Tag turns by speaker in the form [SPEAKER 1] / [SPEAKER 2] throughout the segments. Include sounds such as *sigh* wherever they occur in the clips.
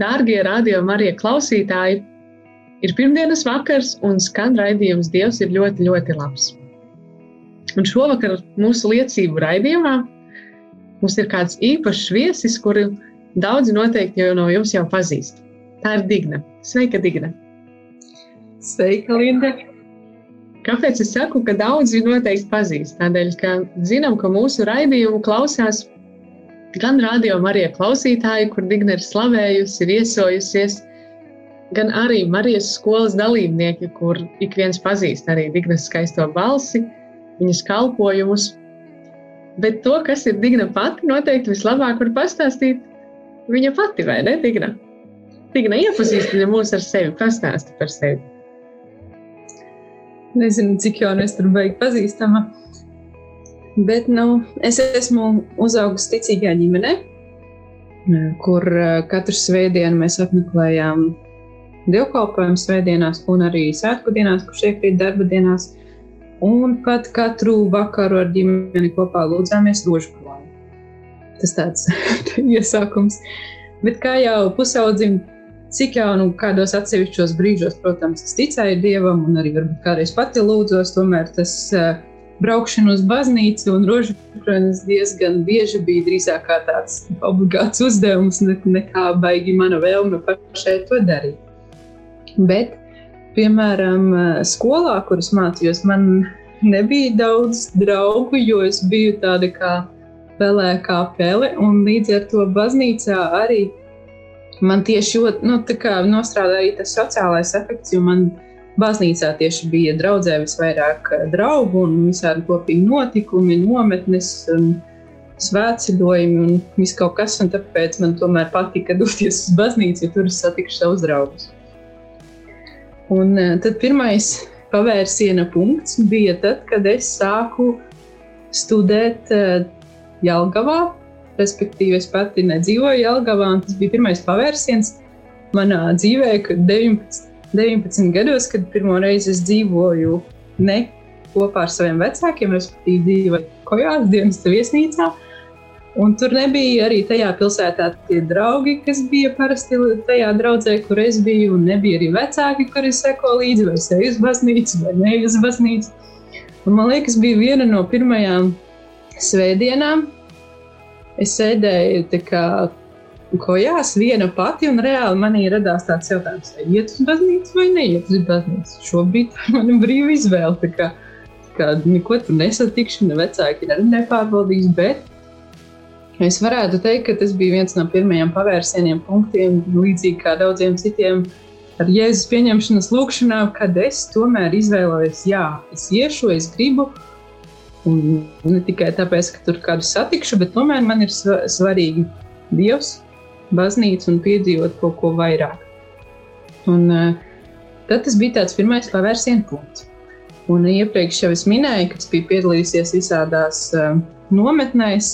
[SPEAKER 1] Dārgie radio Marija klausītāji! Ir pirmdienas vakars un skan raidījums Dievs ir ļoti, ļoti labs. Un šovakar mūsu liecību raidījumā mums ir kāds īpašs viesis, kuru daudzi noteikti jau no jums jau pazīst. Tā ir Digna. Sveika, Digna!
[SPEAKER 2] Sveika, Linda!
[SPEAKER 1] Kāpēc es saku, ka daudzi noteikti pazīst? Tādēļ, ka zinām, ka mūsu raidījumu klausās gan radio Marija klausītāji, kur Digna ir slavējusi, ir iesojusies, gan arī Marijas skolas dalībnieki, kur ik viens pazīst arī Dignas skaisto balsi, viņas kalpojumus. Bet to, kas ir Digna pati, noteikti vislabāk var pastāstīt viņa pati, vai ne, Digna? Digna iepazīstina mūs ar sevi, pastāsti par sevi.
[SPEAKER 2] Nezinu, cik jau es tur beigtu pazīstama. Bet nu, es esmu uzaugusi ticīgā ģimenē, kur eh, katru svētdienu mēs apmeklējām dievkalpojumu svētdienās un arī svētku dienās, kurš iekrīt darba dienās. Un pat katru vakaru ar ģimeni kopā lūdzāmies rožu klāju. Tas tāds *laughs* iesākums. Bet kā jau pusaudzim, cik jau nu, kādos atsevišķos brīžos, protams, es ticēju Dievam un arī varbūt kādreiz pati lūdzos, tomēr tas uh, braukšana uz baznīcu un rožkrājas diezgan bieži bija drīzāk kā tāds obligāts uzdevums, ne, nekā baigi mana vēlme pašai to darīt. Bet, piemēram, skolā, kuras mācījos, man nebija daudz draugu, jo es biju tāda kā pelēkā pele, un līdz ar to baznīcā arī man tieši nu, nostrādāja arī tas sociālais efekts, jo man Baznīcā tieši bija draudzē visvairāk eh, draugu un visādi kopīgi notikumi, nometnes, svētceļojumi un viss kaut kas. Un tāpēc man tomēr patika doties uz baznīcu, jo tur es satiku savus draugus. Un eh, tad pirmais pavērsiena punkts bija tad, kad es sāku studēt eh, Jelgavā. Respektīvi, es pati nedzīvoju Jelgavā, un tas bija pirmais pavērsiens manā dzīvē, kad 19 19 gados, kad pirmo reizi es dzīvoju ne kopā ar saviem vecākiem, respektīvi dzīvoju Kojās dienas viesnīcā. Un tur nebija arī tajā pilsētā tie draugi, kas bija parasti tajā draudzē, kur es biju. Nebija arī vecāki, kuri seko līdzi, vai es eju uz baznīcu, vai ne uz baznīcu. Un, man liekas, bija viena no pirmajām svētdienām. Es sēdēju kā ko jās viena pati, reāli manī radās tāds jautājums, vai iet uz baznīcu vai neiet uz baznīcu. Šobrīd tā ir mana brīva izvēle. Tā kā, tā kā neko tur nesatikšu, ne vecāki ne nepārbaudīs, bet es varētu teikt, ka tas bija viens no pirmajiem pavērsieniem punktiem, līdzīgi kā daudziem citiem. Ar Jēzus pieņemšanas lūkšanā, kad es tomēr izvēlējos, jā, es iešu, es gribu, un ne tikai tāpēc, ka tur kādu satikšu, bet tomēr man ir svarīgi Dievs, baznīcu un piedzīvot kaut ko vairāk. Un, uh, tad tas bija tāds pirmais pavērsienu punkts. Un iepriekš jau es minēju, ka es biju piedalījusies visādās uh, nometnēs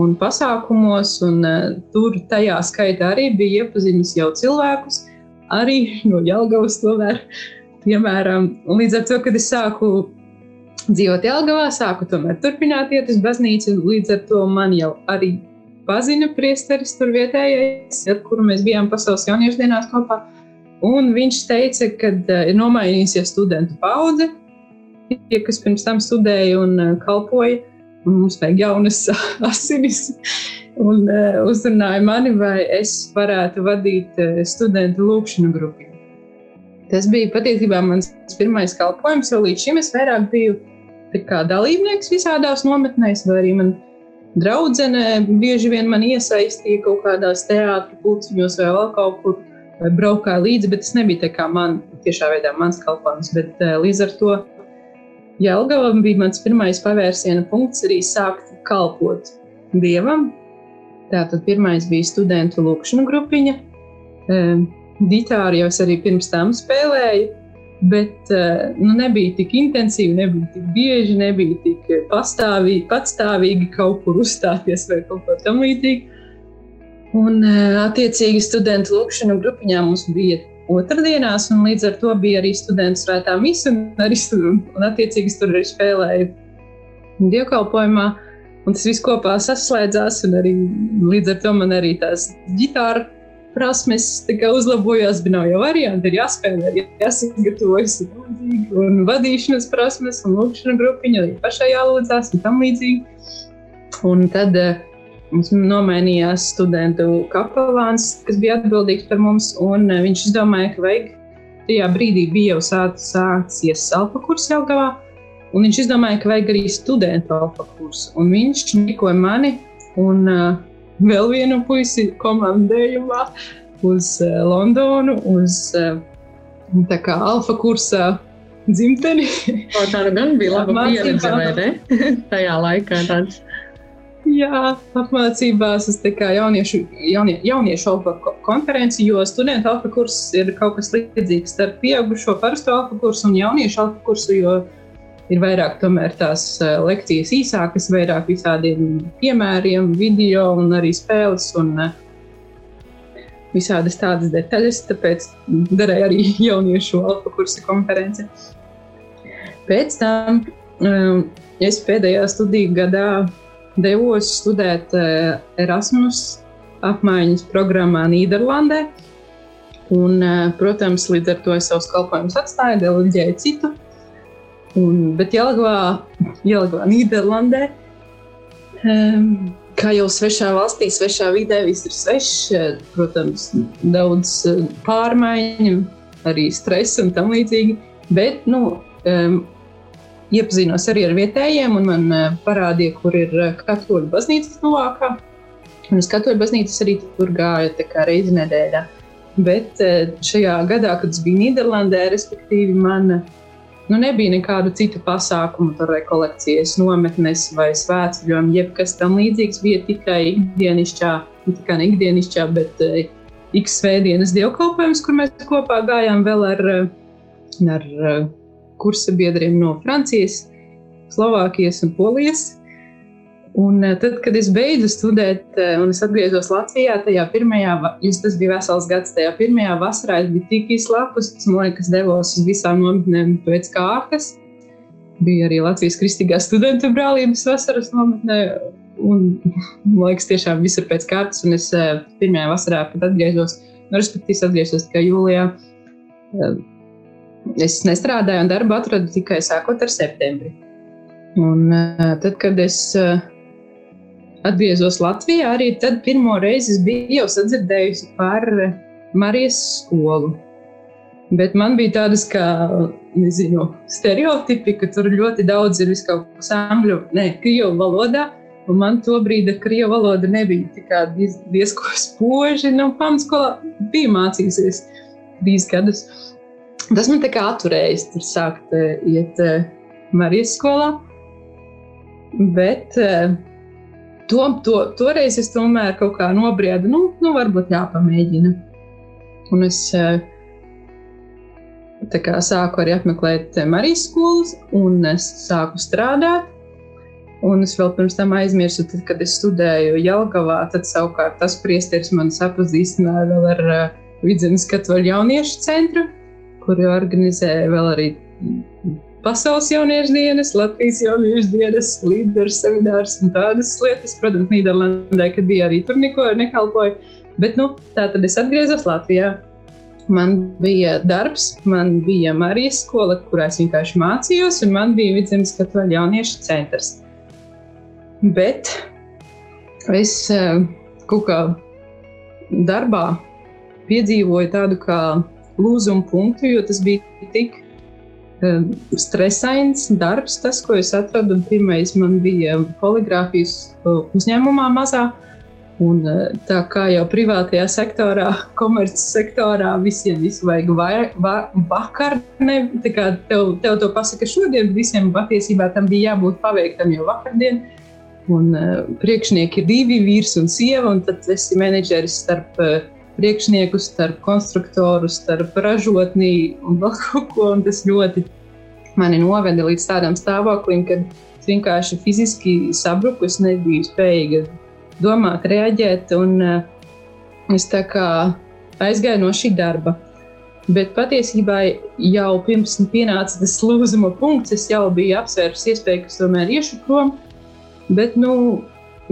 [SPEAKER 2] un pasākumos, un uh, tur tajā skaitā arī bija iepazinis jau cilvēkus, arī no Jelgavas tomēr. Piemēram, līdz ar to, kad es sāku dzīvot Jelgavā, sāku tomēr turpināt iet uz baznīcu, līdz ar to man jau arī pazina priesteris tur vietējais, ar kuru mēs bijām pasaules jauniešu dienās kopā. Un viņš teica, ka uh, ir nomainījusies studentu paudze, tie, kas pirms tam studēja un uh, kalpoja, un mums vajag jaunas *laughs* asinis. Un uh, uzrunāja mani, vai es varētu vadīt uh, studentu lūkšanu grupu. Tas bija patiesībā mans pirmais kalpojums, jo līdz šim es vairāk biju dalībnieks visādās nometnēs, vai arī man draudzene bieži vien man iesaistīja kaut kādās teātros, pulciņos vai vēl kaut kur. Vai braukāja līdzi, bet tas nebija tā kā man, tiešā veidā mans kalpojums. Bet, uh, līdz ar to Jelgava bija mans pirmais pavērsiena punkts arī sākt kalpot Dievam. Tātad pirmais bija studentu lūkšanu grupiņa. Gitāru jau es arī pirms tam spēlēju, bet nu, nebija tik intensīvi, nebija tik bieži, nebija tik pastāvīgi, patstāvīgi kaut kur uzstāties vai kaut ko tamlīdzīgu. Un, attiecīgi, studentu lūkšanu grupiņā mums bija otrdienās, un līdz ar to bija arī studentu svētā misija, un arī un, attiecīgi tur arī spēlēja dievkalpojumā. Un tas viss kopā saslēdzās, un arī līdz ar to man arī tās ģitāra prasmes uzlabojās. Bija nav jau varianti, ir jāspēlē, jāsagatavojas, un vadīšanas prasmes, un lūkšana grupiņa arī pašai jālūdzās, un tam līdzīgi. Un tad uh, Mums nomainījās studentu kapelāns, kas bija atbildīgs par mums, un eh, viņš izdomāja, ka vajag. Tajā brīdī bija jau sācies alfa kurs Jelgavā, un viņš izdomāja, ka vajag arī studentu alfa kursu. Un viņš nikoja mani un uh, vēl vienu puisi komandējumā uz uh, Londonu, uz uh, tā kā alfa kursā dzimteni.
[SPEAKER 1] O, tā gan bija laba pieredze, vai ne? *laughs* Tajā laikā tāds.
[SPEAKER 2] Jā, apmācībās es kā jauniešu, jaunie, jauniešu alfa konferenci, jo studentu alfa kurs ir kaut kas līdzīgs starp pieaugušo parasto alfa kursu un jauniešu alfa kursu, jo ir vairāk tās eh, lekcijas īsākas, vairāk visādiem piemēriem, video un arī spēles un eh, visādas tādas detaļas, tāpēc darēja arī *laughs* jauniešu alfa kursa konference. Pēc tam um, es pēdējā studiju gadā devos studēt eh, Erasmus apmaiņas programmā Nīderlandē. Un, eh, protams, līdz ar to es savus kalpojumus atstāju, deleģēju citu. Un, bet Jelgavā, Jelgavā Nīderlandē, um, kā jau svešā valstī, svešā vidē, viss ir svešs. Protams, daudz pārmaiņu, arī stresa un tam līdzīgi. Bet nu, um, iepazinos arī ar vietējiem, un man eh, parādīja, kur ir eh, katoļu baznīca tuvākā. Un uz katoļu baznīcas arī tur gāja reizi nedēļā. Bet eh, šajā gadā, kad es biju Nīderlandē, respektīvi, man nu, nebija nekādu citu pasākumu, tur rekolekcijas, nometnes vai svētceļojumi, jebkas tam līdzīgs. Bija tikai ikdienišķā, tikai ne ikdienišķā, bet X svētdienas dievkalpojums, kur mēs kopā gājām vēl ar, ar kursa biedriem no Francijas, Slovākijas un Polijas. Un eh, tad, kad es beidzu studēt, eh, un es atgriezos Latvijā, tajā pirmajā, jo tas bija vesels gads, tajā pirmajā vasarā es biju tik izslāpus, ka man liekas, devos uz visām nometnēm pēc kārtas. Bija arī Latvijas kristīgā studentu brālības vasaras nometnē, un man liekas, tiešām viss ir pēc kārtas. Un es eh, pirmajā vasarā, kad atgriezos, nu, respektīvi, atgriezos tikai jūlijā es nestrādāju un darbu atradu tikai sākot ar septembri. Un, tad, kad es uh, atgriezos Latvijā, arī tad pirmo reizi biju jau sadzirdējusi par Marijas skolu. Bet man bija tādas kā nezinu, stereotipi, ka tur ļoti daudz ir kaut kas angļu, ne, krievu valodā. Un man to brīdi krievu valoda nebija diezgan spoži. Nu, pamatskolā bija mācījusies trīs gadus. Tas man tā kā atturējis tur sākt uh, iet uh, Marijas skolā. Bet uh, to, to, toreiz es tomēr kaut kā nobriedu, nu, nu varbūt jāpamēģina. Un es uh, kā, sāku arī apmeklēt Marijas skolas, un es sāku strādāt. Un es vēl pirms tam aizmirsu, tad, kad es studēju Jelgavā, tad savukārt tas priesteris man sapazīstināja vēl ar uh, Vidzemes katoļu jauniešu centru kuri organizē vēl arī Pasaules jauniešu dienas, Latvijas jauniešu dienas, līderu seminārs un tādas lietas. Protams, Nīderlandē, kad bija arī tur neko nekalpoja. Bet nu, tā tad es atgriezos Latvijā. Man bija darbs, man bija Marijas skola, kurā es vienkārši mācījos, un man bija vidzemes katoļu jauniešu centrs. Bet es eh, kaut kā darbā piedzīvoju tādu kā lūzumu punktu, jo tas bija tik stresains darbs, tas, ko es atradu. Pirmais man bija poligrāfijas uzņēmumā mazā. Un, uh, tā kā jau privātajā sektorā, *laughs* komerces sektorā visiem visu vajag vakar, ne, tā kā tev, tev to pasaka šodien, visiem patiesībā tam bija jābūt paveiktam jau vakardien. Un uh, priekšnieki ir divi, vīrs un sieva, un tad esi menedžeris starp uh, priekšnieku, starp konstruktoru, starp ražotnī un vēl *laughs* kaut ko. Tas ļoti mani noveda līdz tādam stāvoklim, kad es vienkārši fiziski sabruku, es nebiju spējīga domāt, reaģēt. Un, uh, es tā kā aizgāju no šī darba. Bet patiesībā jau pirms pienāca tas lūzuma punkts, es jau biju apsvērs iespēju, ka tomēr iešu prom. Bet, nu,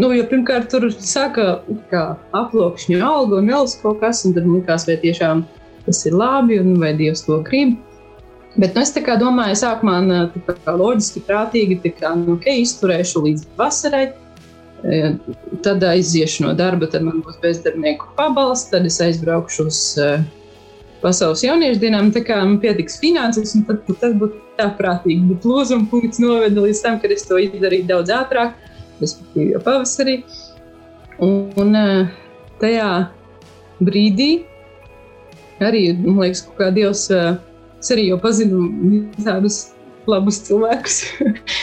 [SPEAKER 2] nu jo pirmkārt tur saka, ka aploksņa alga un vēl kaut kas, un tad likās, vai tiešām tas ir labi un vai Dievs to grib. Bet nu, es domāju, sākumā kā, loģiski, prātīgi, kā, nu, okay, izturēšu līdz vasarai. E, tad aiziešu no darba, tad man būs bezdarbnieku pabalsts, tad es aizbraukšu uz uh, pasaules jauniešu dienām. Tā kā man pietiks finanses, un tad, tad būtu tā prātīgi. Bet lūzuma punkts noveda līdz tam, ka es to izdarīju daudz ātrāk, respektīvi jau pavasarī. Un, eh, tajā brīdī arī, man liekas, kā Dievs, eh, es arī jau pazinu tādus labus cilvēkus.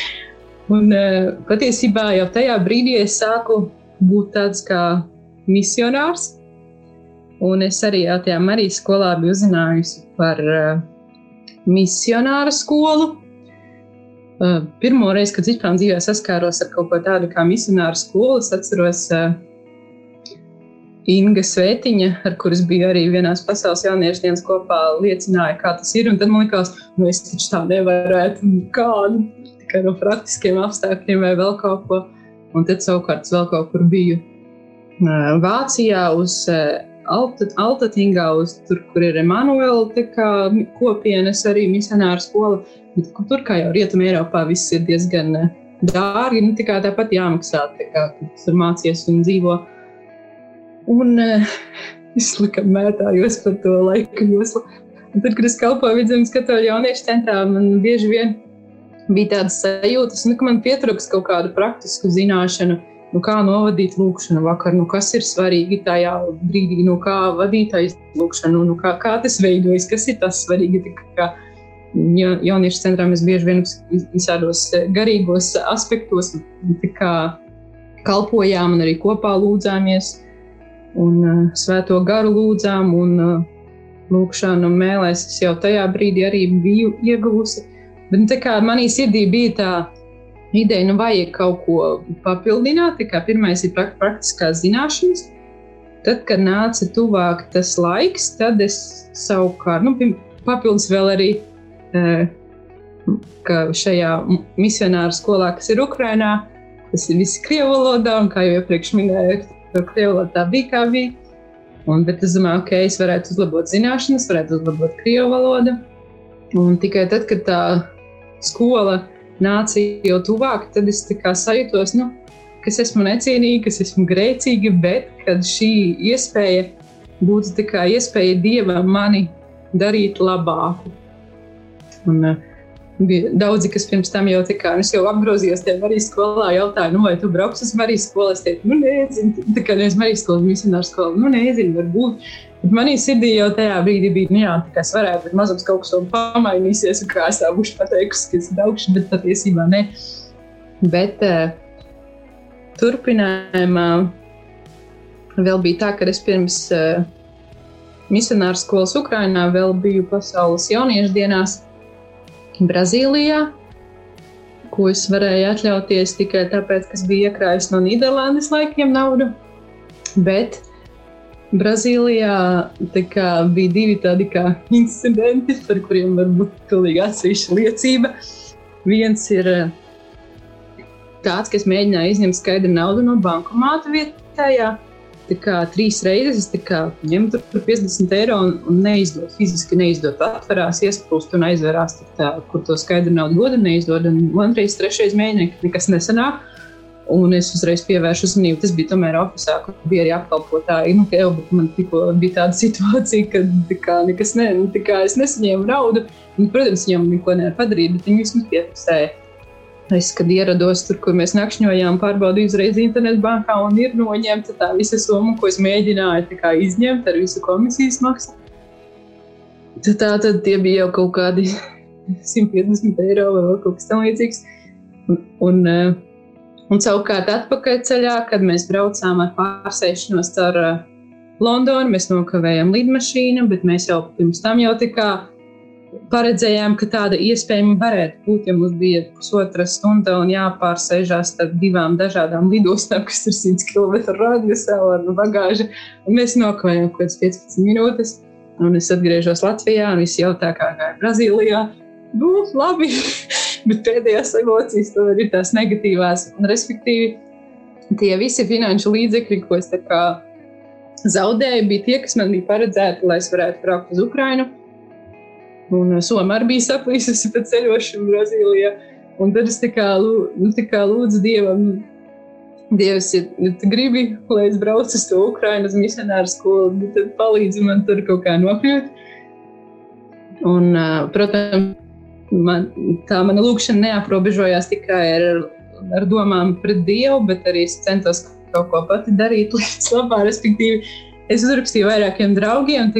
[SPEAKER 2] *laughs* un eh, patiesībā jau tajā brīdī es sāku būt tāds kā misionārs Un es arī tajā Marijas skolā biju uzzinājusi par uh, misionāru skolu. Uh, pirmo reizi, kad vispār dzīvē saskāros ar kaut ko tādu kā misionāru skolu, es atceros uh, Inga Svētiņa, ar kuras biju arī vienās pasaules jauniešu dienas kopā, liecināja, kā tas ir. Tad man likās, nu es taču tā nevarētu, kādu tikai no praktiskiem apstākļiem vai vēl kaut ko. Un tad savukārt vēl kaut kur biju Vācijā uz Altatingā, uz tur, kur ir Emanuela kopienas, arī misionāra skola. Bet, tur, kā jau Rietumē, Eiropā, viss ir diezgan eh, dārgi. Nu, tā tāpat jāmaksā, tā kā tur mācies un dzīvo. Un uh, es likam mētājos par to laika joslu. Un tad, kad es kalpoju vidzemes katoļu jauniešu centrā, man bieži vien bija tādas sajūtas, nu, ka man pietrūks kaut kādu praktisku zināšanu nu, kā novadīt lūkšanu vakar, nu, kas ir svarīgi tajā brīdī, nu, kā vadīt aizlūkšanu, nu, kā, kā tas veidojas, kas ir tas svarīgi. Kā, ja, jauniešu centrā mēs bieži vien visādos garīgos aspektos kā, kalpojām un arī kopā lūdzāmies un uh, svēto garu lūdzām un uh, lūkšanu mēlēs es jau tajā brīdī arī biju ieguvusi. Bet nu, tā kā manī sirdī bija tā, ideja, nu vajag kaut ko papildināt. Tā pirmais ir praktiskās zināšanas. Tad, kad nāca tuvāk tas laiks, tad es savukārt, nu, papildus vēl arī, ka šajā misionāru skolā, kas ir Ukrainā, tas ir viss krievu valodā, un kā jau iepriekš minēju, to krievu valodā bija kā bija. Un, bet es domāju, ka okay, es varētu uzlabot zināšanas, varētu uzlabot krievu valodu. Un tikai tad, kad tā skola nāca jau tuvāk, tad es sajūtos, nu, ka es esmu necienīga, ka es esmu grēcīga, bet kad šī iespēja būtu iespēja dievam mani darīt labāku. Un, uh, Bija daudzi, kas pirms tam jau tā nu, jau apgrozījās tajā Marijas skolā, jautāja, nu, vai tu brauks uz Marijas skolu. Es teicu, nu, nezinu, tā kā nevis Marijas skola, misionāra skola, nu, nezinu, varbūt. Bet manī sirdī jau tajā brīdī bija, nu, jā, tā kā es varētu, bet mazums kaut kas pamainīsies, un kā es tā būšu pateikusi, ka es braukšu, bet patiesībā ne. Bet uh, turpinājumā vēl bija tā, ka es pirms uh, misionāra skolas Ukrainā vēl biju pasaules jauniešu dienās Brazīlijā, ko es varēju atļauties tikai tāpēc, ka es biju iekrājis no Nīderlandes laikiem naudu. Bet Brazīlijā kā, bija divi tādi incidenti, par kuriem var būt pilnīgi atsevišķa liecība. Viens ir eh, tāds, ka es mēģināju izņemt skaidru naudu no bankomāta vietējā. Tā kā trīs reizes es ņemu tur 50 eiro un, un neizdod, fiziski neizdod. Atverās, iesprūst un aizverās, tā, kur to skaidru naudu godu neizdod. Un otrreiz, trešreiz mēģināju, ka nekas nesanāk. Un es uzreiz pievēršu uzmanību. Tas bija tomēr oficiālā, kur bija arī apkalpotāji. Nu, jau, man tikko bija tāda *laughs* situācija, ka kā, nekas ne, kā, es nesaņēmu naudu. Un, protams, viņam neko nevar padarīt, bet viņi vismaz piefiksēja. Es, kad ierados tur, kur mēs nakšņojām, pārbaudīju uzreiz internetu bankā un ir noņemta tā visa summa, ko es mēģināju izņemt ar visu komisijas maksu. Tad, tā tad bija jau kaut kādi *laughs* 150 eiro vai kaut kas tamlīdzīgs. Un, un, Un savukārt atpakaļceļā, kad mēs braucām ar pārsēšanos ar uh, Londonu, mēs nokavējām lidmašīnu, bet mēs jau pirms tam jau tā kā paredzējām, ka tāda iespējama varētu būt, ja mums bija pusotra stunda un jāpārsēžās starp divām dažādām lidostām, kas ir 100 km radiusā ar bagāžu. Un mēs nokavējām kaut kādas 15 minūtes, un es atgriežos Latvijā, un visi jautā, kā gāja Brazīlijā. Nu, labi, *laughs* bet pēdējās emocijas tomēr ir tās negatīvās. Un, respektīvi, tie visi finanšu līdzekļi, ko es zaudēju, bija tie, kas man bija paredzēti, lai es varētu braukt uz Ukrajinu Un uh, Somija arī bija saplīsusi pa ceļošanu Brazīlijā. Un tad es tā kā, nu, tā kā lūdzu Dievam, Dievs, ja tu gribi, lai es braucu uz to Ukraiņu, uz misionāru skolu, tad palīdzi man tur kaut kā nokļūt. Un, uh, protams, man, tā mana lūkšana neaprobežojās tikai ar, ar domām pret Dievu, bet arī es centos kaut ko pati darīt *laughs* lietas labā. Respektīvi, es uzrakstīju vairākiem draugiem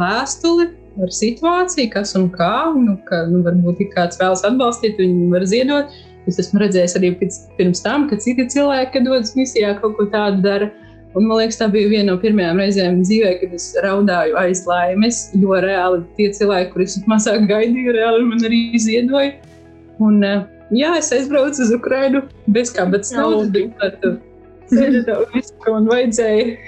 [SPEAKER 2] vēstuli ar situāciju, kas un kā. Nu, ka, nu, varbūt, ja kāds vēlas atbalstīt, viņi var ziedot. Es esmu redzējis arī pirms tam, ka citi cilvēki, kad dodas misijā, kaut ko tādu dara. Un, man liekas, tā bija viena no pirmajām reizēm dzīvē, kad es raudāju aiz laimes, jo reāli tie cilvēki, kurus mazāk gaidīju, reāli man arī ziedoja. Un, jā, es aizbraucu uz Ukrajinu bez kādas naudas, bet sēžu *laughs* visu, ko man vajadzēja.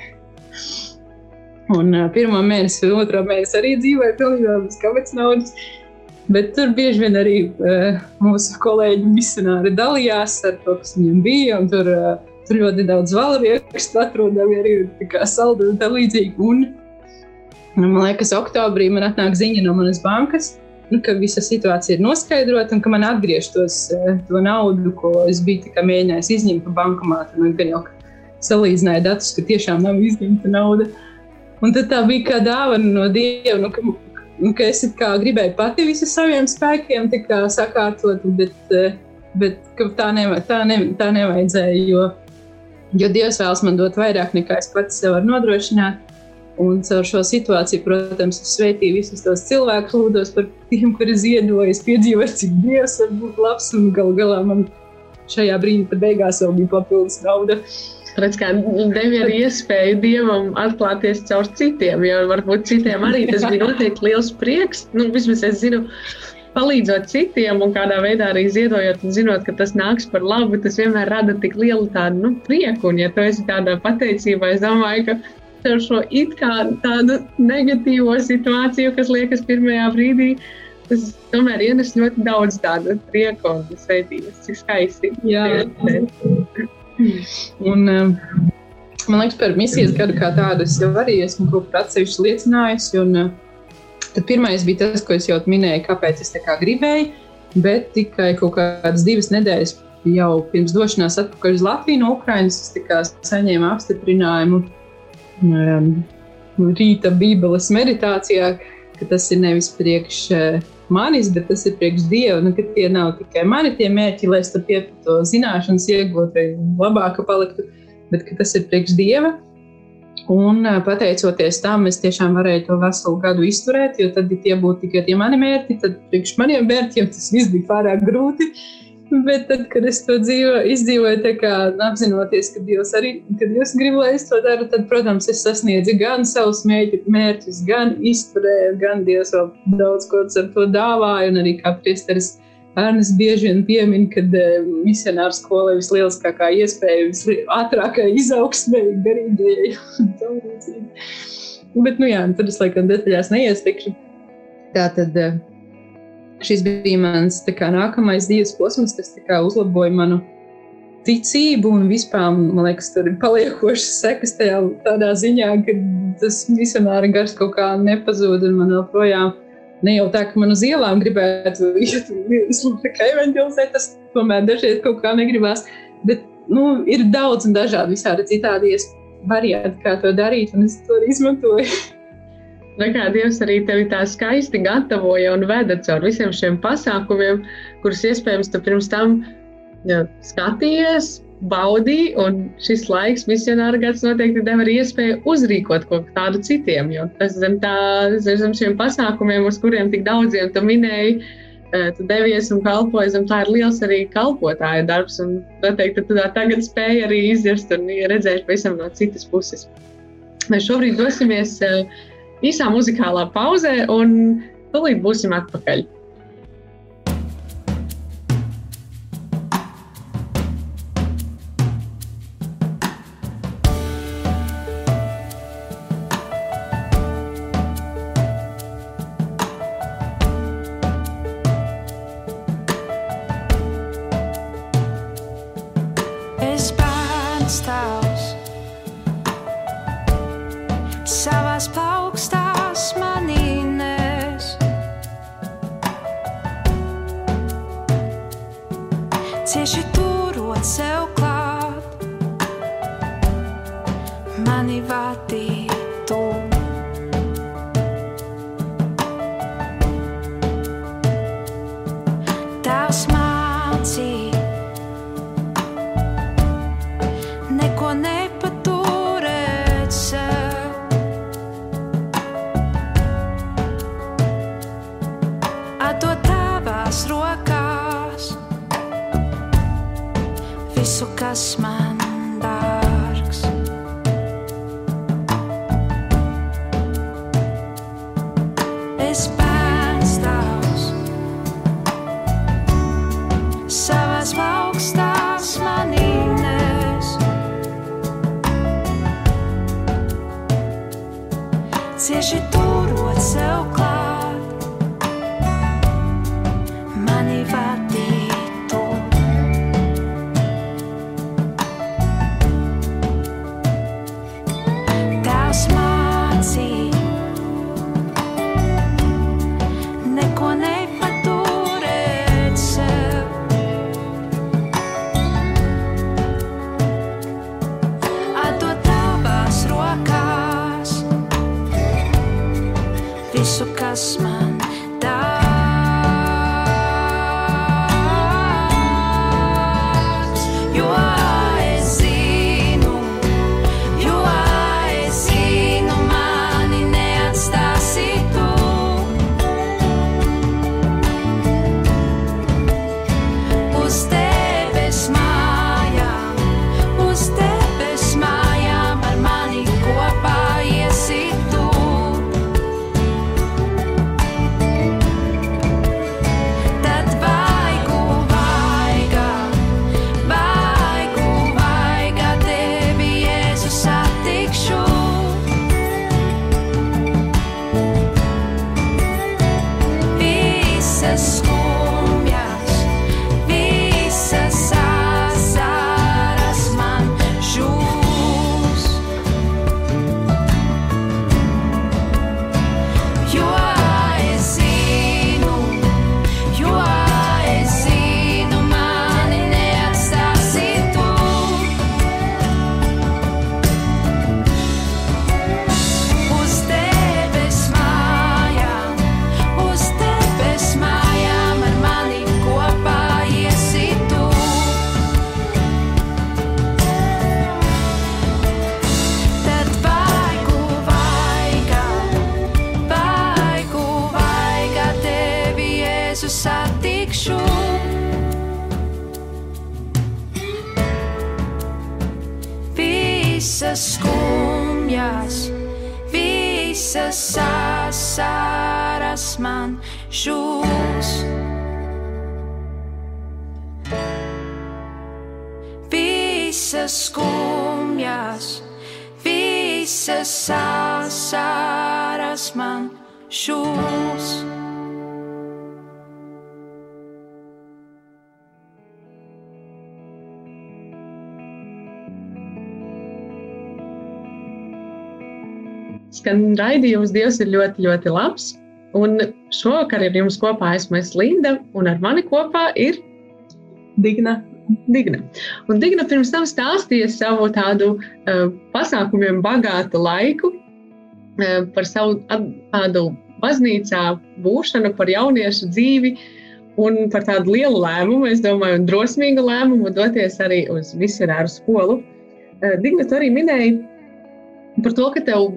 [SPEAKER 2] Un uh, pirmā mēnesī, otrā mēnesī arī dzīvoja pilnībā bez kabatas naudas. Bet tur bieži vien arī uh, mūsu kolēģi misionāri dalījās ar to, kas viņiem bija. Tur, uh, tur ļoti daudz valriekstu atrodami arī saldu un tā līdzīgi. Un, man liekas, oktobrī man atnāk ziņa no manas bankas, nu, ka visa situācija ir noskaidrota un ka man atgriež tos, to naudu, ko es biju mēģinājis izņemt no bankomāta. Nu, gan jau salīdzināja datus, ka tiešām nav izņemta nauda. Uh, Un tad tā bija kā dāvana no Dieva, nu, ka, nu, ka es gribēju pati visu saviem spēkiem sakārtot, bet, eh, bet tā, neva, tā, ne, tā nevajadzēja. Jo, jo Dievs vēlas man dot vairāk nekā es pats sev varu nodrošināt. Un caur šo situāciju, protams, es sveitīju visus tos cilvēkus, lūdzu par tiem, kuri ziedoja, piedzīvoju, cik Dievs var būt labs. Un gal galā man šajā brīdī beigās vēl bija papildus nauda. Uh,
[SPEAKER 1] Redz, kā devi arī iespēju dievam atklāties caur citiem, jo varbūt citiem arī tas bija noteikti liels prieks. Nu, vismaz es zinu, palīdzot citiem un kādā veidā arī ziedojot, un zinot, ka tas nāks par labu, tas vienmēr rada tik lielu tādu nu, prieku. Un, ja tu esi tādā pateicībā, es domāju, ka ar šo it kā tādu negatīvo situāciju, kas liekas pirmajā brīdī, tas tomēr ienes ļoti daudz tādu prieku un sveitības, cik skaisti. Jā.
[SPEAKER 2] Un, um, man liekas, par misijas gadu kā tādu es jau arī esmu kaut kur atsevišķi liecinājusi. Un, uh, tad pirmais bija tas, ko es jau minēju, kāpēc es tā kā gribēju, bet tikai kaut kādas divas nedēļas jau pirms došanās atpakaļ uz Latviju no Ukrainas es saņēmu apstiprinājumu um, rīta Bībeles meditācijā, ka tas ir nevis priekš uh, manis, bet tas ir priekš Dieva. Nu, tie nav tikai mani tie mērķi, lai es tur pietu zināšanas iegūtu vai labāk paliktu, bet tas ir priekš Dieva. Un pateicoties tam, es tiešām varēju to veselu gadu izturēt, jo tad, ja tie būtu tikai tie mani mērķi, tad priekš maniem mērķiem tas viss bija pārāk grūti. *laughs* Bet tad, kad es to dzīvo, izdzīvoju, kā, apzinoties, ka Dievs arī kad Dievs grib, lai es to daru, tad, protams, es sasniedzu gan savus mērķus, gan izturēju, gan Dievs vēl daudz ko ar to dāvāja. Un arī kā priesteris Ernsts bieži vien piemin, ka uh, misionāra skola ir vislielākā iespēja, visātrākā izaugsmē, garīgajai *laughs* un tam līdzīgi. Bet, nu jā, tad es laikam detaļās neiestikšu. Tā tad. Uh, šis bija mans kā, nākamais dzīves posms, kas kā, uzlaboja manu ticību un vispār, man liekas, tur ir paliekošas sekas tajā tādā ziņā, ka tas misionāra gars kaut kā nepazūd un man joprojām. Ne jau tā, ka man uz ielām gribētu *laughs* iet tikai evanģelizēt, tas tomēr dažreiz kaut kā negribās. Bet nu, ir daudz un dažādi visādi citādi varianti, kā to darīt, un es to izmantoju. *laughs*
[SPEAKER 1] kā Dievs arī tevi tā skaisti gatavoja un veda caur visiem šiem pasākumiem, kurus iespējams tu pirms tam jā, skatījies, baudīji, un šis laiks, misionāra gads, noteikti deva arī iespēju uzrīkot kaut ko tādu citiem. Jo tas zem, tā, zem šiem pasākumiem, uz kuriem tik daudziem tu minēji,
[SPEAKER 3] tu devies un kalpoji zem tā, ir liels arī kalpotāja darbs. Un noteikti tu tagad spēj arī izjust un redzēt pavisam no citas puses. Mēs šobrīd dosimies īsā muzikālā pauzē un tūlīt būsim atpakaļ. smile. Skan raidījums Dievs ir ļoti, ļoti labs. Un šovakar ar jums kopā esmu es Linda, un ar mani kopā ir
[SPEAKER 2] Digna.
[SPEAKER 3] Digna. Un Digna pirms tam stāstīja savu tādu uh, pasākumiem bagātu laiku, uh, par savu tādu baznīcā būšanu, par jauniešu dzīvi un par tādu lielu lēmumu, es domāju, un drosmīgu lēmumu doties arī uz misionāru skolu. Uh, Digna, tu arī minēji par to, ka tev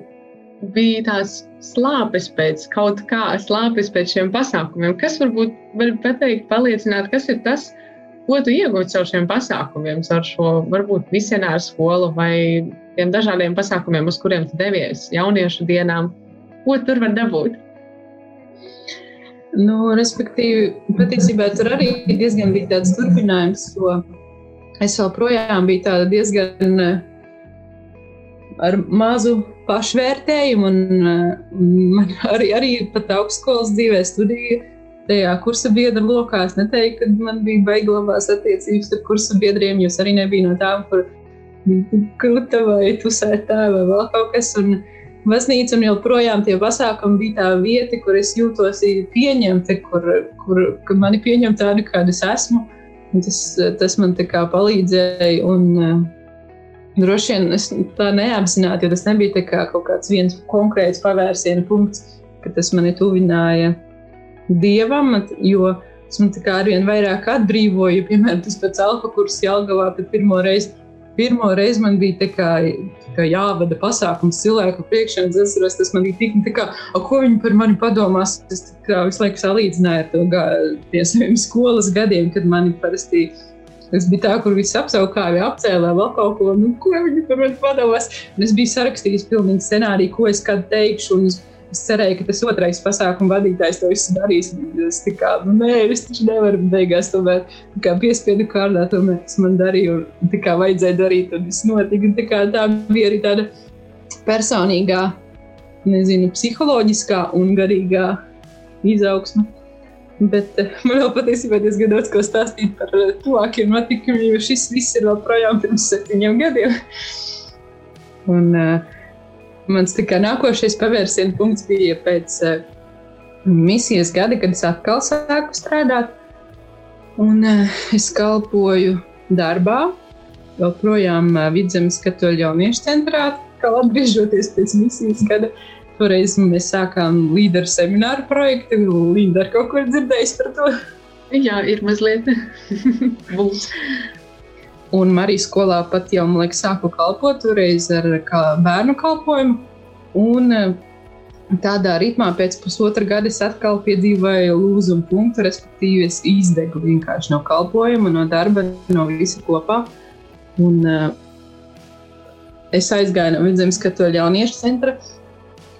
[SPEAKER 1] bija tās slāpes pēc kaut kā, slāpes pēc šiem pasākumiem. Kas varbūt var pateikt, paliecināt, kas ir tas, ko tu iegūti caur šiem pasākumiem, caur šo varbūt misionāru skolu vai tiem dažādiem pasākumiem, uz kuriem tu devies, jauniešu dienām. Ko tur var dabūt?
[SPEAKER 2] Nu, respektīvi, patiesībā tur arī diezgan bija tāds turpinājums, jo es joprojām biju diezgan ar mazu pašvērtējumu, un, un man arī, arī pat augstskolas dzīvē studiju tajā kursa biedra lokā. Es neteiktu, ka man bija beiglabās attiecības ar kursa biedriem, jūs arī nebija no tām, kur krūta vai tusētā vai vēl kaut kas. Un, Baznīca un joprojām tie pasākumi bija tā vieta, kur es jūtos pieņemta, kur, kur, mani pieņem tādu, kāda es esmu. Tas, tas man palīdzēja. Un, Droši vien es tā neapzināti, jo tas nebija kā kaut kāds viens konkrēts pavērsiena punkts, ka tas mani tuvināja dievam, jo tas man ar vien vairāk atbrīvoja. Piemēram, tas pats alfa kurs Jelgavā, kad pirmo reizi, pirmo reizi man bija tā kā, tā kā jāvada pasākums cilvēku priekšā, un es atceros, tas man bija tik, tā kā, ko viņi par mani padomās. Es kā, visu laiku salīdzināju ar to gā, saviem skolas gadiem, kad mani parasti Es biju tā, kur viss apsaukāja, apcēlā vēl kaut ko, nu, ko viņi par mani padomās. Un es biju sarakstījis pilnīgi scenāriju, ko es kad teikšu. Un es, es cerēju, ka tas otrais pasākuma vadītājs to visu darīs. Es tā kā, nu, nē, es taču nevaru beigās tomēr kā piespiedu kārdā, tomēr tas man darīja un tā kā vajadzēja darīt, un viss notika. Un tā kā tā bija arī tāda personīgā, nezinu, psiholoģiskā un garīgā izaugsme. Bet uh, man vēl patiesībā diezgan daudz ko stāstīt par uh, tuvākiem notikumiem, jo šis viss ir vēl projām pirms septiņiem gadiem. Un, uh, mans kā, nākošais pavērsienu punkts bija pēc uh, misijas gada, kad es atkal sāku strādāt. Un, uh, es kalpoju darbā, joprojām Vidzemes katoļu jauniešu centrā, kā atgriežoties pēc misijas gada. Uh, Toreiz mēs sākām līderu semināru projektu. Līda ar kaut ko dzirdējis par to?
[SPEAKER 1] Jā, ir mazliet. *laughs*
[SPEAKER 2] un Marijas skolā pat jau, man liekas, sāku kalpot toreiz ar kā bērnu kalpojumu. Un eh, tādā ritmā pēc pusotra gada es atkal piedzīvoju lūzumu punktu, respektīvi es izdegu vienkārši no kalpojuma, no darba, no visa kopā. Un, uh, es aizgāju no Vidzemes katoļu jauniešu centra,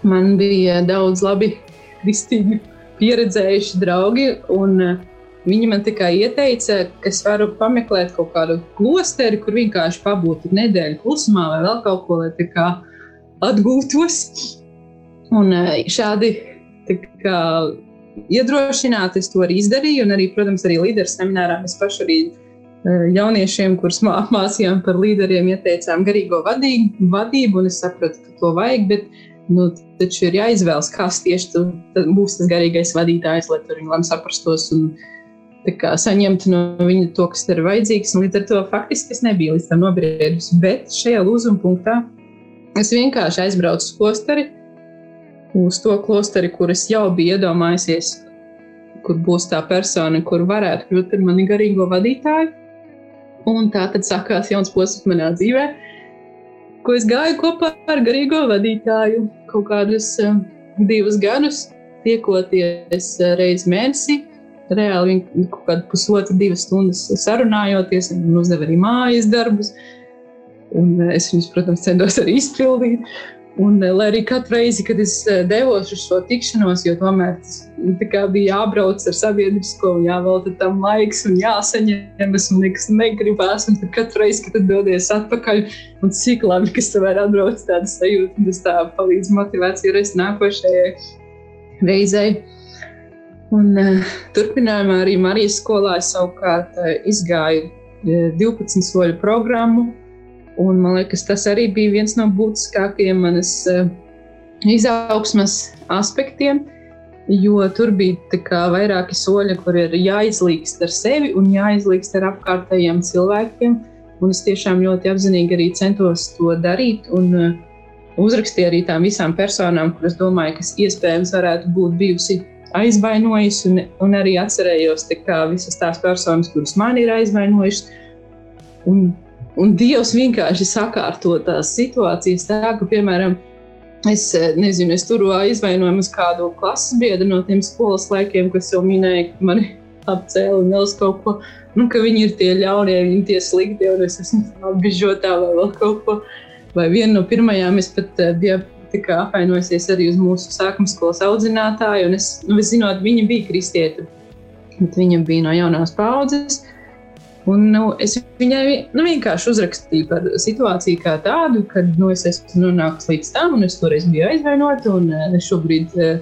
[SPEAKER 2] Man bija daudz labi, kristīgi pieredzējuši draugi, un eh, viņi man tikai ieteica, ka es varu pameklēt kaut kādu klosteri, kur vienkārši pabūtu nedēļu klusumā vai vēl kaut ko, lai tā kā atgūtos. Un eh, šādi kā, iedrošināt, es to arī izdarīju, un arī, protams, arī līderu seminārā mēs paši arī eh, jauniešiem, kurus mācījām *laughs* par līderiem, ieteicām garīgo vadību, vadību, un es sapratu, ka to vajag, bet nu, taču ir jāizvēlas, kas tieši tu, būs tas garīgais vadītājs, lai tur viņi labi saprastos un kā, saņemtu no viņa to, kas ir vajadzīgs. Līdz ar to faktiski es nebiju līdz tam nobriedus. Bet šajā lūzuma punktā es vienkārši aizbraucu uz klosteri, uz to klosteri, kur es jau biju iedomājusies, kur būs tā persona, kur varētu kļūt par mani garīgo vadītāju. Un tā tad sākās jauns posms manā dzīvēm ko es gāju kopā ar garīgo vadītāju kaut kādus uh, divus gadus, tiekoties uh, reizes mēnesī. Reāli viņi kaut kādu pusotru, divas stundas sarunājoties, un uzdeva arī mājas darbus. Un uh, es viņus, protams, centos arī izpildīt. Un, lai arī katru reizi, kad es eh, devos uz šo tikšanos, jo tomēr tas nu, bija jābrauc ar sabiedrisko, un jāvelta tam laiks, un jāsaņemas, un nekas negribās. Un katru reizi, kad dodies atpakaļ, un cik labi, ka tu vari atbraukt tādu sajūtu, tas tā palīdz motivācijai reiz nākošajai reizei. Un, uh, turpinājumā arī Marijas skolā es savukārt uh, izgāju uh, 12 soļu programmu Un, man liekas, tas arī bija viens no būtiskākajiem manas uh, izaugsmas aspektiem, jo tur bija vairāki soļi, kur ir jāizlīgst ar sevi un jāizlīgst ar apkārtējiem cilvēkiem. Un es tiešām ļoti apzinīgi arī centos to darīt. Un, uh, uzrakstīju arī tām visām personām, kuras domāju, kas iespējams varētu būt bijusi aizvainojusi, un, un arī atcerējos kā, visas tās personas, kuras man ir aizvainojušas. Un Un Dievs vienkārši sakārto tās situācijas tā, ka, piemēram, Es nezinu, es turu aizvainojumu uz kādu klases biedru no tiem skolas laikiem, kas jau minēja, ka mani *laughs* apcēla un vēl kaut ko. Nu, ka viņi ir tie ļaunie, viņi ir tie slikti, un es esmu *laughs* apbižotā vai vēl kaut ko. Vai viena no pirmajām es pat biju apvainojusies arī uz mūsu sākuma skolas audzinātāju, un es, nu, es zinot, viņa bija kristieta, bet viņa bija no jaunās paudzes. Un, nu, es viņai nu, vienkārši uzrakstīju par situāciju kā tādu, kad nu, es esmu nonākusi līdz tam, un es toreiz biju aizvainota, un uh, es šobrīd uh,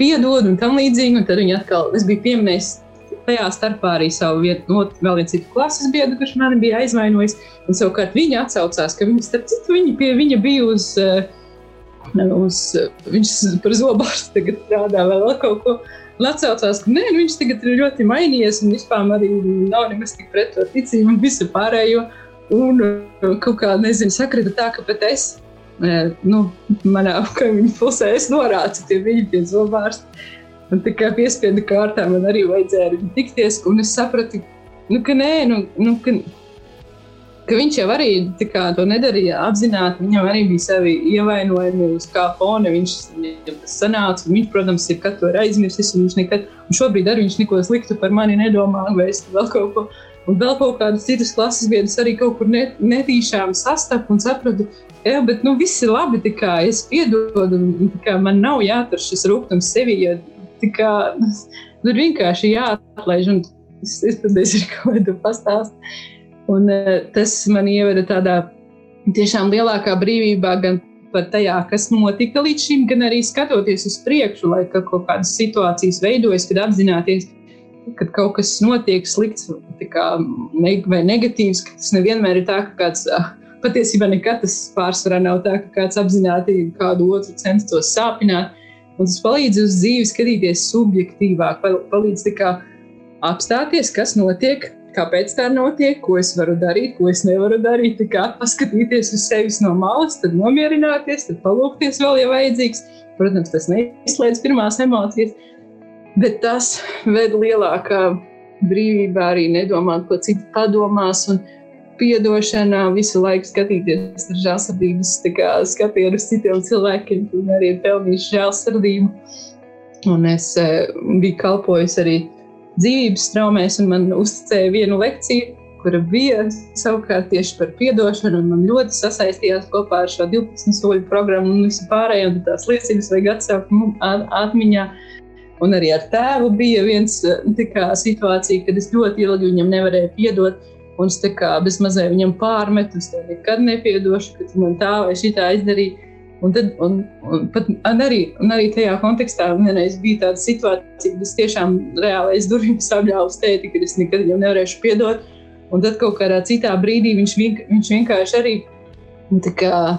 [SPEAKER 2] piedodu un tam līdzīgi. Un tad viņa atkal, es biju pieminējis tajā starpā arī savu vietu, no vēl viens citu klases biedru, kurš mani bija aizvainojis. Un savukārt viņa atsaucās, ka viņa, starp citu, viņa pie viņa bija uz, uh, uz viņš par zobārstu tagad strādā vēl kaut ko. Un atcaucās, ka nē, nu, viņš tagad ir ļoti mainījies un vispār arī nav nemaz tik pret to ticību un visu pārējo. Un uh, kaut kā, nezinu, sakrita tā, ka pat es, uh, nu, manā kaimiņu pusē, es norācu pie viņa pie zobārsta. Un tā kā piespiedu kārtā man arī vajadzēja ar viņu tikties, un es sapratu, nu, ka nē, nu, nu ka ka viņš jau arī kā, to nedarīja apzināti. Viņam arī bija savi ievainojumi, uz kā fona viņš tas sanāca. Viņš, protams, ir katru reizi aizmirsis, un viņš nekad, un šobrīd arī viņš neko sliktu par mani nedomā, vai es vēl kaut ko. Un vēl kaut kādas citas klases biedras arī kaut kur net, netīšām sastapu un sapratu, jā, bet nu, viss ir labi, kā es piedodu, kā, man nav jātur šis rūkums sevī, jo kā, nu, vienkārši jāatlaiž. Un es, es tad es ir kaut ko pastāstīju. Un, uh, tas man ieveda tādā tiešām lielākā brīvībā, gan par tajā, kas notika līdz šim, gan arī skatoties uz priekšu, lai ka kaut kādas situācijas veidojas, kad apzināties, ka kaut kas notiek slikts kā, vai negatīvs, ka tas nevienmēr ir tā, ka kāds. Patiesībā nekad tas pārsvarā nav tā, ka kāds apzināti kādu otru censtos sāpināt. Un tas palīdz uz dzīvi skatīties subjektīvāk, palīdz apstāties, kas notiek kāpēc tā notiek, ko es varu darīt, ko es nevaru darīt. Tā kā paskatīties uz sevi no malas, tad nomierināties, tad palūkties vēl, ja vajadzīgs. Protams, tas neizslēdz pirmās emocijas, bet tas ved lielākā brīvībā arī nedomāt, ko citi padomās. Un piedošanā visu laiku skatīties ar žēlsirdības skatienu uz citiem cilvēkiem, kuriem arī ir pelnījuši žēlsirdību. Un es eh, biju kalpojis arī dzīvības traumēs, un man uzticēja vienu lekciju, kura bija savukārt tieši par atdošanu. Man ļoti sasaistījās kopā ar šo 12 soļu programmu un visu pārējo, un tās liecības vajag atsaukt atmiņā. Un arī ar tēvu bija viens kā, situācija, kad es ļoti ilgi viņam nevarēju piedot. Un es kā bezmazliet viņam pārmetu, es tev nekad nepiedošu, ka tu man tā vai šitā izdarīji. Un, tad, un, un, pat, un, arī, un arī tajā kontekstā vienreiz bija tāda situācija, kad es tiešām reāli aiz durvīm apļāvu tēti, ka es nekad viņam nevarēšu piedot. Un tad kaut kādā citā brīdī viņš, viņš vienkārši arī kā,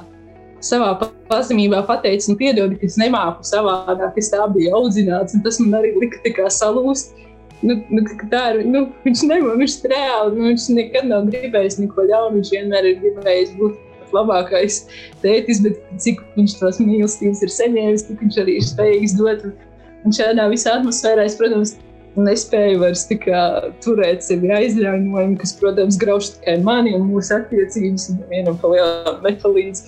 [SPEAKER 2] savā pazemībā pateica, nu, piedod, ka es nemāku savādāk, es tā biju audzināts. Tas man arī lika salūst. Nu, nu, tā ir. Nu, viņš nemanā, viņš reāli, nu, viņš nekad nav gribējis neko ļaunu. Viņš vienmēr ir gribējis būt labākais tētis, bet cik viņš tos mīlestības ir saņēmis, tik viņš arī ir spējīgs dot. Un šādā visā atmosfērā es, protams, nespēju vairs turēt sevi aizraujojumu, kas, protams, grauž tikai mani un mūsu attiecības, un vienam pa lielam nepalīdz.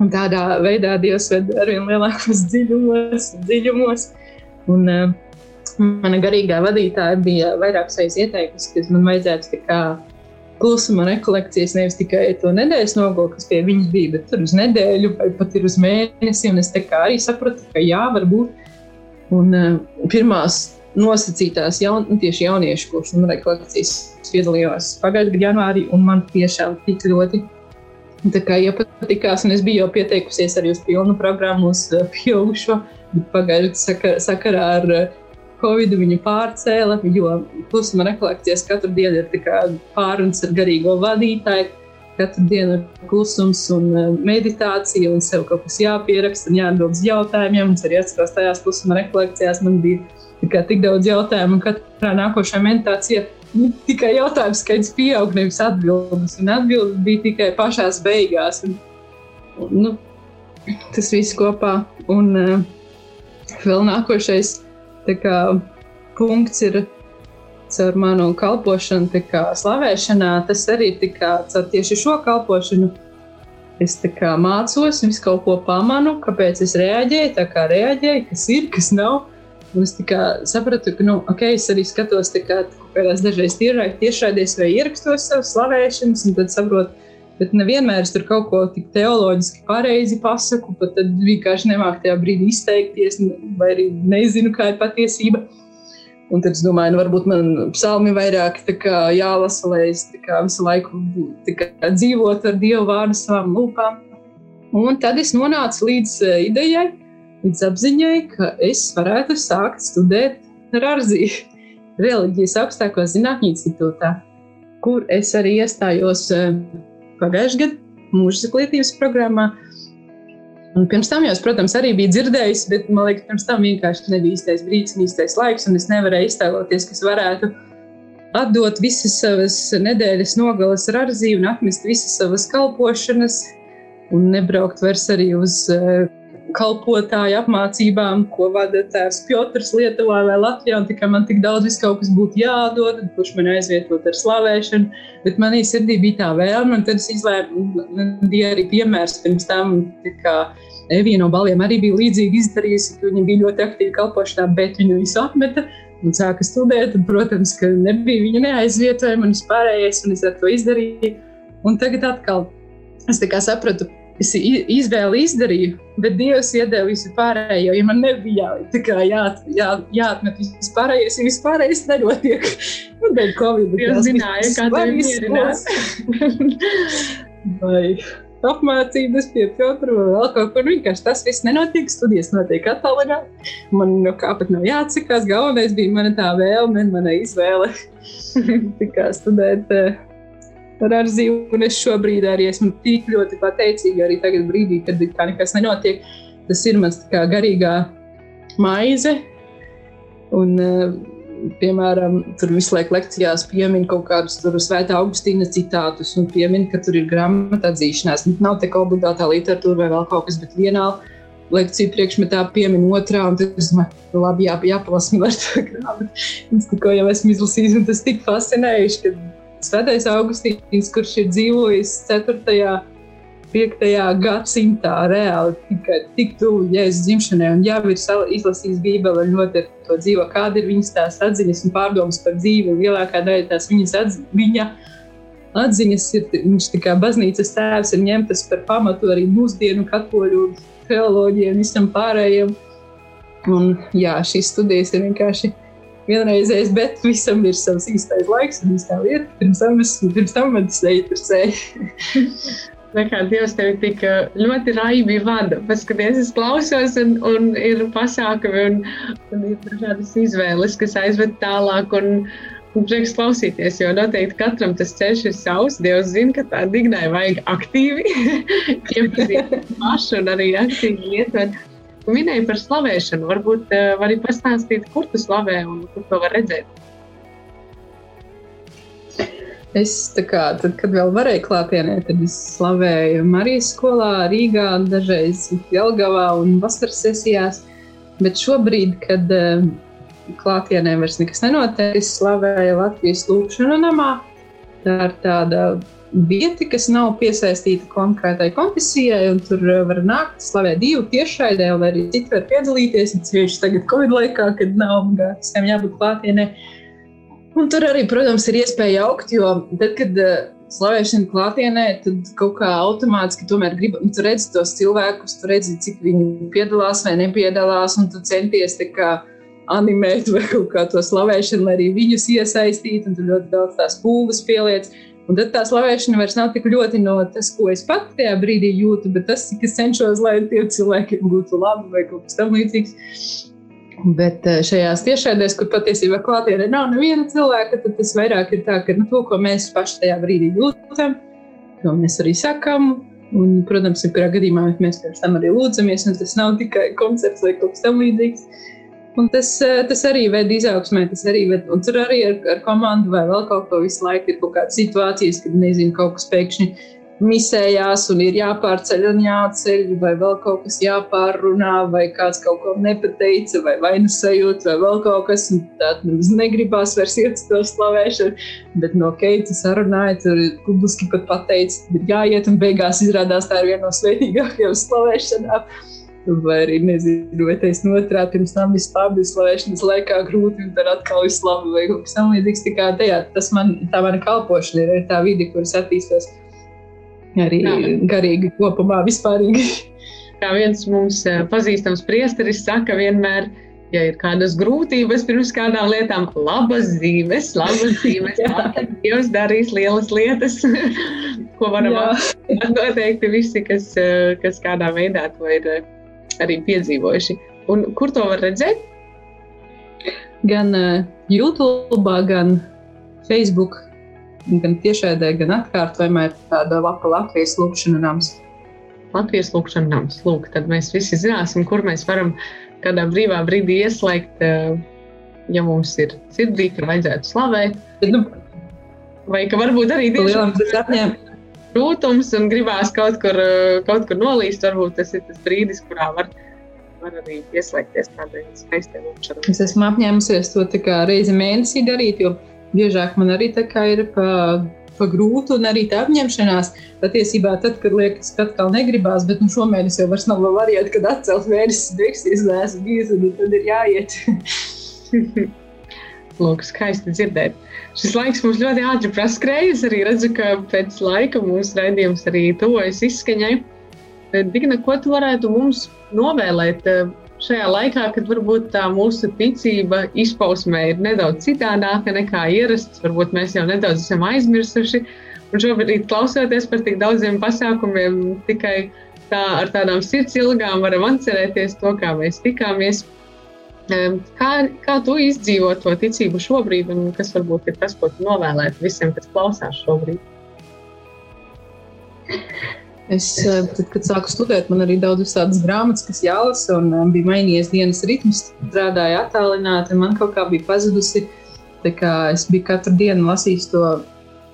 [SPEAKER 2] Un tādā veidā Dievs ved ar vien lielākos dziļumos, dziļumos. Un, uh, mana garīgā vadītāja bija vairākas reizes ieteikusi, ka man vajadzētu kā, klusuma rekolekcijas nevis tikai to nedēļas nogulu, kas pie viņas bija, bet tur uz nedēļu vai pat ir uz mēnesi. Un es arī sapratu, ka jā, varbūt. Un uh, pirmās nosacītās jaun, tieši jauniešu klusuma rekolekcijas piedalījos pagājušajā gadā janvārī, un man tiešām tik ļoti tā kā iepatikās, un es biju jau pieteikusies arī uz pilnu programmu, uz uh, pieaugušo, bet pagājušajā sakarā ar uh, Covid viņu pārcēla, jo klusuma rekolekcijas katru dienu ir pārunas ar garīgo vadītāju. Katru dienu ir klusums un e, meditācija, un sev kaut kas jāpieraksta un jāatbild uz jautājumiem. Es arī atceros, tajās klusuma rekolekcijās man bija tik daudz jautājumu, un katrā nākošajā meditācijā tikai jautājumu skaits pieaug, nevis atbildes. Un atbildes bija tikai pašās beigās. Un, un, nu, tas viss kopā. Un uh, vēl nākošais kā, punkts ir caur manu kalpošanu, kā, slavēšanā. Tas arī kā, caur tieši šo kalpošanu Es mācos, visu kaut ko pamanu, kāpēc es reaģēju, tā kā reaģēju, kas ir, kas nav. Un es sapratu, ka, nu, ok, es arī skatos kā, kādās dažreiz tiešraidēs vai ierakstos savas slavēšanas, un tad saprotu, Bet nevienmēr es tur kaut ko tik teoloģiski pareizi pasaku, pat tad vienkārši nemāku tajā brīdī izteikties, vai arī nezinu, kā ir patiesība. Un tad es domāju, nu, varbūt man psalmi vairāk jālasa, lai es visu laiku kā, dzīvotu ar Dievu vārdu savām lūpām. Un tad es nonācu līdz uh, idejai, līdz apziņai, ka es varētu sākt studēt Rāziju, *laughs* reliģijas augstāko zinātņu institūtā, kur es arī iestājos uh, pagājušajā gadā mūža izglītības programmā. Un pirms tam jau, es, protams, arī biju dzirdējis, bet man liekas, pirms tam vienkārši nebija īstais brīdis īstais laiks, un es nevarēju iztēloties, kas varētu atdot visas savas nedēļas nogalas rarzī un atmest visas savas kalpošanas un nebraukt vairs arī uz uh, kalpotāju apmācībām, ko vada tēvs Piotrs Lietuvā vai Latvijā. Un tikai man tik daudz viss kaut kas būtu jādod, kurš man aizvietot ar slavēšanu. Bet manī sirdī bija tā vēlme, un tad es izlēmu, bija arī piemērs pirms tam. Evija no baliem arī bija līdzīgi izdarījusi, ka viņa bija ļoti aktīva kalpošanā, bet viņa visu apmeta un sāka studēt. Un, protams, ka nebija viņa neaizvietojama un vispārējais, un es ar to izdarīju. Un tagad atkal es sapratu, es izvēli izdarīju, bet Dievs iedeva visu pārējo. Ja man nebija jā, jā, jā, jāatmet viss pārējais, ja viss pārējais nenotiek. *laughs* Nu, dēļ Covid.
[SPEAKER 1] Jūs zināja, kā tev mierinās. *laughs*
[SPEAKER 2] Vai apmācības pie Piotra vai vēl kaut kur. Vienkārši tas viss nenotiek, studijas notiek attālināti. Man no kā pat nav jāatsakās. Galvenais bija mana tā vēlme, mana izvēle. *laughs* Tikai studēt ar zīmu. Un es šobrīd arī esmu tik ļoti pateicīga, arī tagad, brīdī, kad nekas nenotiek. Tas ir mans garīgā maize. Un, piemēram, tur visu laiku lekcijās piemin kaut kādus svētā Augustīna citātus un piemin, ka tur ir grāmatā atzīšanās. Nav te kaut obligātā literatūra vai vēl kaut kas, bet vienā lekciju priekšmetā piemin otrā, un tad domāju, nu, labi, jā, jāpalasmu ar to grāmatu. Es tikko jau esmu izlasījis, un tas tik fascinējuši, ka Svētais Augustīns, kurš ir dzīvojis 4. 5. gadsimtā, reāli tikai tik tuvu Jēzus dzimšanai, un jau ir izlasījis Bībeli un ar to dzīvo, kāda ir viņas tās atziņas un pārdomas par dzīvi. Lielākā daļa tās viņas atz, viņa atziņas ir, viņš kā baznīcas tēvs ir ņemtas par pamatu arī mūsdienu katoļu teoloģiem, visam pārējiem. Un jā, šīs studijas ir vienkārši vienreizējs, bet visam ir savs īstais laiks un īstā vieta. Pirms tam, es, pirms tam man tas neinteresēja. *laughs*
[SPEAKER 1] kā Dievs tevi tik ļoti raibi vada. Paskaties, es klausos, un, un ir pasākumi, un, un ir dažādas izvēles, kas aizved tālāk. Un, un prieks klausīties, jo noteikti katram tas ceļš ir savs. Dievs zina, ka tā dignai vajag aktīvi *laughs* iepazīt pašu un arī aktīvi lietot. Minēji par slavēšanu. Varbūt uh, vari pastāstīt, kur tu slavē un kur to var redzēt.
[SPEAKER 2] Es, kā, tad, kad vēl varēju klātienē, tad es slavēju Marijas skolā, Rīgā, dažreiz Jelgavā un vasaras sesijās. Bet šobrīd, kad uh, klātienē vairs nekas nenotiek, es slavēju Latvijas lūkšanu namā. Tā ir tāda vieta, kas nav piesaistīta konkrētai konfesijai, un tur eh, var nākt slavēt divu tiešraidē, vai arī citi var piedalīties. Tieši tagad, Covid laikā, kad nav obligāti jābūt klātienē. Un tur arī, protams, ir iespēja augt, jo tad, kad uh, slavēšana klātienē, tad kaut kā automātiski tomēr grib, un tu redzi tos cilvēkus, tu redzi, cik viņi piedalās vai nepiedalās, un tu centies tā kā animēt *laughs* vai kaut kā to slavēšanu, lai arī viņus iesaistītu, un tu ļoti daudz tās pūles pieliec. Un tad tā slavēšana vairs nav tik ļoti no tas, ko es pat tajā brīdī jūtu, bet tas, es cenšos, lai tiem cilvēkiem būtu labi vai kaut kas tamlīdzīgs. Bet eh, šajās tiešraidēs, kur patiesībā klātienē nav neviena cilvēka, tad tas vairāk ir tā, ka nu, to, ko mēs paši tajā brīdī jūtam, to mēs arī sakām. Un, protams, jebkurā gadījumā mēs pirms tam arī lūdzamies, un tas nav tikai koncerts vai kaut kas tamlīdzīgs. Un tas, eh, tas arī ved izaugsmē, tas arī ved, un tur arī ar, ar komandu vai vēl kaut ko visu laiku ir kaut kādas situācijas, kad nezinu, kaut kas pēkšņi misējās un ir jāpārceļ un jāceļ, vai vēl kaut kas jāpārrunā, vai kāds kaut ko nepateica, vai vainas sajūta, vai vēl kaut kas tāds. Mums negribās vairs iet uz to slavēšanu, bet no Keita sarunāja, tur publiski pat pateica, ir jāiet, un beigās izrādās tā ir viena no svētīgākajām slavēšanām. Vai arī nezinu, vai tas notrāpīt, pirms tam viss labi, slavēšanas laikā grūti, un tad atkal viss labi, vai kaut kas tamlīdzīgs. Tā kā tajā, tas man, tā mana kalpošana ir, ir tā vide, kuras attīstos arī Jā. garīgi kopumā vispārīgi.
[SPEAKER 1] Kā viens mums eh, pazīstams priesteris saka, vienmēr, ja ir kādas grūtības pirms kādām lietām, labas zīmes, labas *laughs* zīmes, tad Dievs darīs lielas lietas, *laughs* ko varam noteikti visi, kas, eh, kas kādā veidā to ir eh, arī piedzīvojuši. Un kur to var redzēt?
[SPEAKER 2] Gan uh, YouTube, gan Facebook gan tiešraidē, gan atkārtojumā ir tāda lapa Latvijas lūkšana nams.
[SPEAKER 1] Latvijas lūkšana nams. Lūk, tad mēs visi zināsim, kur mēs varam kādā brīvā brīdī ieslēgt, eh, ja mums ir sirdī, kur vajadzētu slavēt. Bet, nu, vai ka varbūt arī
[SPEAKER 2] tieši
[SPEAKER 1] rūtums un gribās kaut kur, eh, kaut kur nolīst, varbūt tas ir tas brīdis, kurā var, var arī ieslēgties kādai skaistai lūkšanai.
[SPEAKER 2] Es esmu apņēmusies to reizi mēnesī darīt, jo biežāk man arī ir pa, pa grūti un arī tā apņemšanās. Patiesībā, tad, kad liekas, ka atkal negribās, bet nu, šomēnes jau vairs nav variantu, kad atcelt mēnesis beigsies, neesmu bijis, un tad ir jāiet. *laughs*
[SPEAKER 1] Lūk, skaisti dzirdēt. Šis laiks mums ļoti ātri praskrējas. Arī redzu, ka pēc laika mūsu raidījums arī tuvojas izskaņai. Digna, ko tu varētu mums novēlēt šajā laikā, kad varbūt tā mūsu ticība izpausmē ir nedaudz citādāka nekā ierasts, varbūt mēs jau nedaudz esam aizmirsuši. Un šobrīd, klausoties par tik daudziem pasākumiem, tikai tā, ar tādām sirds ilgām varam atcerēties to, kā mēs tikāmies. Kā, kā tu izdzīvo to ticību šobrīd, un kas varbūt ir tas, ko tu novēlētu visiem, kas klausās šobrīd?
[SPEAKER 2] Es, eh, tad, kad sāku studēt, man arī daudz tādas grāmatas, kas jālasa, un um, bija mainījies dienas ritms, strādāju attālināti, un man kaut kā bija pazudusi. Es biju katru dienu lasījis to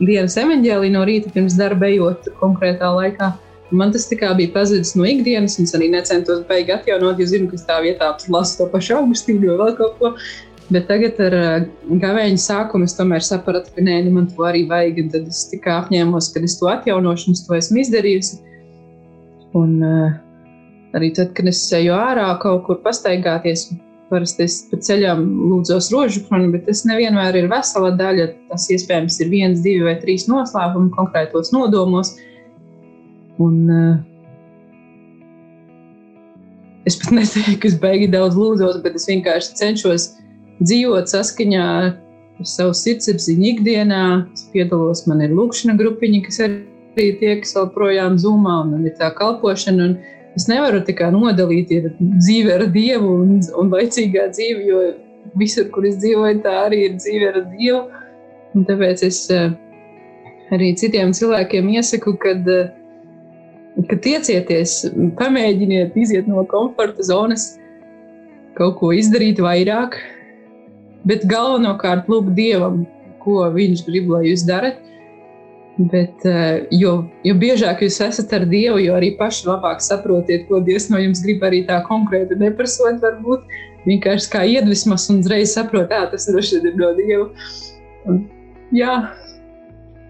[SPEAKER 2] dienas evanģēliju no rīta pirms darba, ejot konkrētā laikā. Man tas bija pazudis no ikdienas, un es arī necentos beigti atjaunot, jo zinu, ka tā vietā lasu to pašu augustīnu vai vēl kaut ko. Bet tagad ar uh, gavēņa sākumu es tomēr sapratu, ka nē, nu man to arī vajag. Tad es tikai apņēmos, ka es to atjaunošu, un to esmu izdarījusi. Un uh, arī tad, kad es eju ārā kaut kur pastaigāties, parasti es pa ceļam lūdzos rožu kroni, bet tas nevienmēr ir vesela daļa. Tas iespējams ir viens, divi vai trīs noslēpumi konkrētos nodomos. Un, uh, es pat *laughs* neteiktu, ka es beigi daudz lūdzos, bet es vienkārši cenšos dzīvot saskaņā ar savu sirdsapziņu ikdienā. Es piedalos, man ir lūkšana grupiņa, kas arī tiekas vēl projām zumā, un man ir tā kalpošana. Es nevaru tikai nodalīt dzīvi ar Dievu un, un laicīgā dzīve, jo visur, kur es dzīvoju, tā arī ir dzīve ar Dievu. Un tāpēc es eh, arī citiem cilvēkiem iesaku, kad, eh, kad tiecieties, pamēģiniet iziet no komforta zonas, kaut ko izdarīt vairāk, bet galvenokārt lūgt Dievam, ko Viņš grib, lai jūs darat. Bet, eh, jo, jo biežāk jūs esat ar Dievu, jo arī paši labāk saprotiet, ko Dievs no jums grib arī tā konkrēti neprasot, varbūt vienkārši kā iedvesmas un uzreiz saprot, ka tas droši vien ir no Dieva. Un, jā,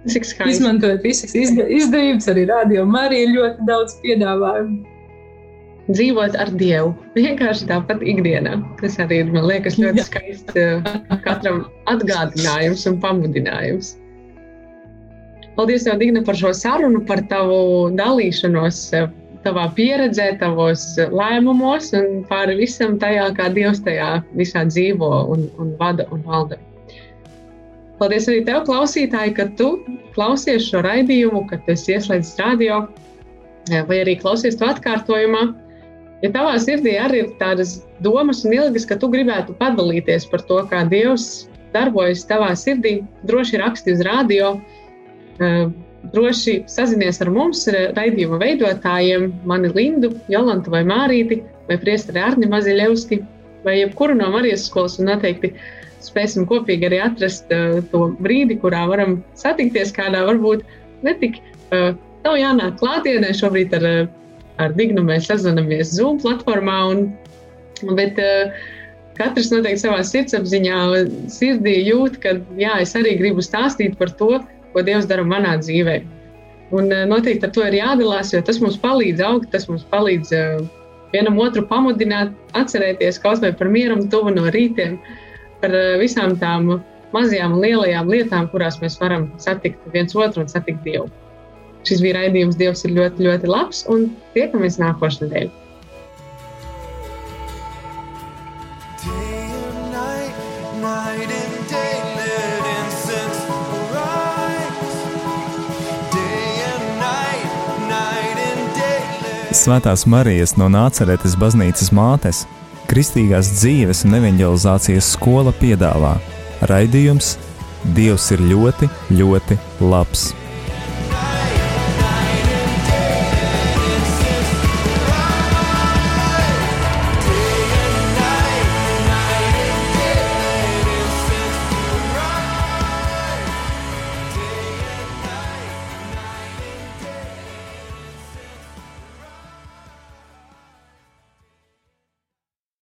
[SPEAKER 2] Izmantojot visas izdevības, arī arī ir ļoti daudz piedāvājumu
[SPEAKER 1] dzīvot ar Dievu. Vienkārši tāpat ikdienā. Tas arī ir, man liekas, ļoti skaists eh, katram atgādinājums un pamudinājums. Paldies, Digna, par šo sarunu, par tavu dalīšanos, eh, tavā pieredzē, tavos lēmumos un pāri visam tajā, kā Dievs tajā visā dzīvo un, un vada un valda. Paldies arī tev, klausītāji, ka tu klausies šo raidījumu, ka tu esi ieslēdzis radio vai arī klausies to atkārtojumā. Ja tavā sirdī arī ir tādas domas un ilgas, ka tu gribētu padalīties par to, kā Dievs darbojas tavā sirdī, droši raksti uz radio, droši sazinies ar mums, raidījuma veidotājiem, mani Lindu, Jolantu vai Mārīti, vai Priesteri Arni Maziļevski, vai jebkuru no Marijas skolas, un noteikti spēsim kopīgi arī atrast uh, to brīdi, kurā varam satikties kādā varbūt netik uh, Tev jānāk klātienē šobrīd ar, ar Dignu mēs sazvanāmies Zoom platformā, un, bet uh, katrs noteikti savā sirdsapziņā, sirdī jūt, ka jā, es arī gribu stāstīt par to, ko Dievs dara manā dzīvē. Un uh, noteikti ar to ir jādalās, jo tas mums palīdz augt, tas mums palīdz uh, vienam otru pamudināt, atcerēties kaut vai par mieru un tuvu no rītiem, par visām tām mazajām un lielajām lietām, kurās mēs varam satikt viens otru un satikt Dievu. Šis bija raidījums, Dievs ir ļoti, ļoti labs, un tiekamies nākošais nedēļa.
[SPEAKER 4] Svētās Marijas no Nāceretes baznīcas mātes, Kristīgās dzīves un evanģelizācijas skola piedāvā Raidījums Dievs ir ļoti, ļoti labs.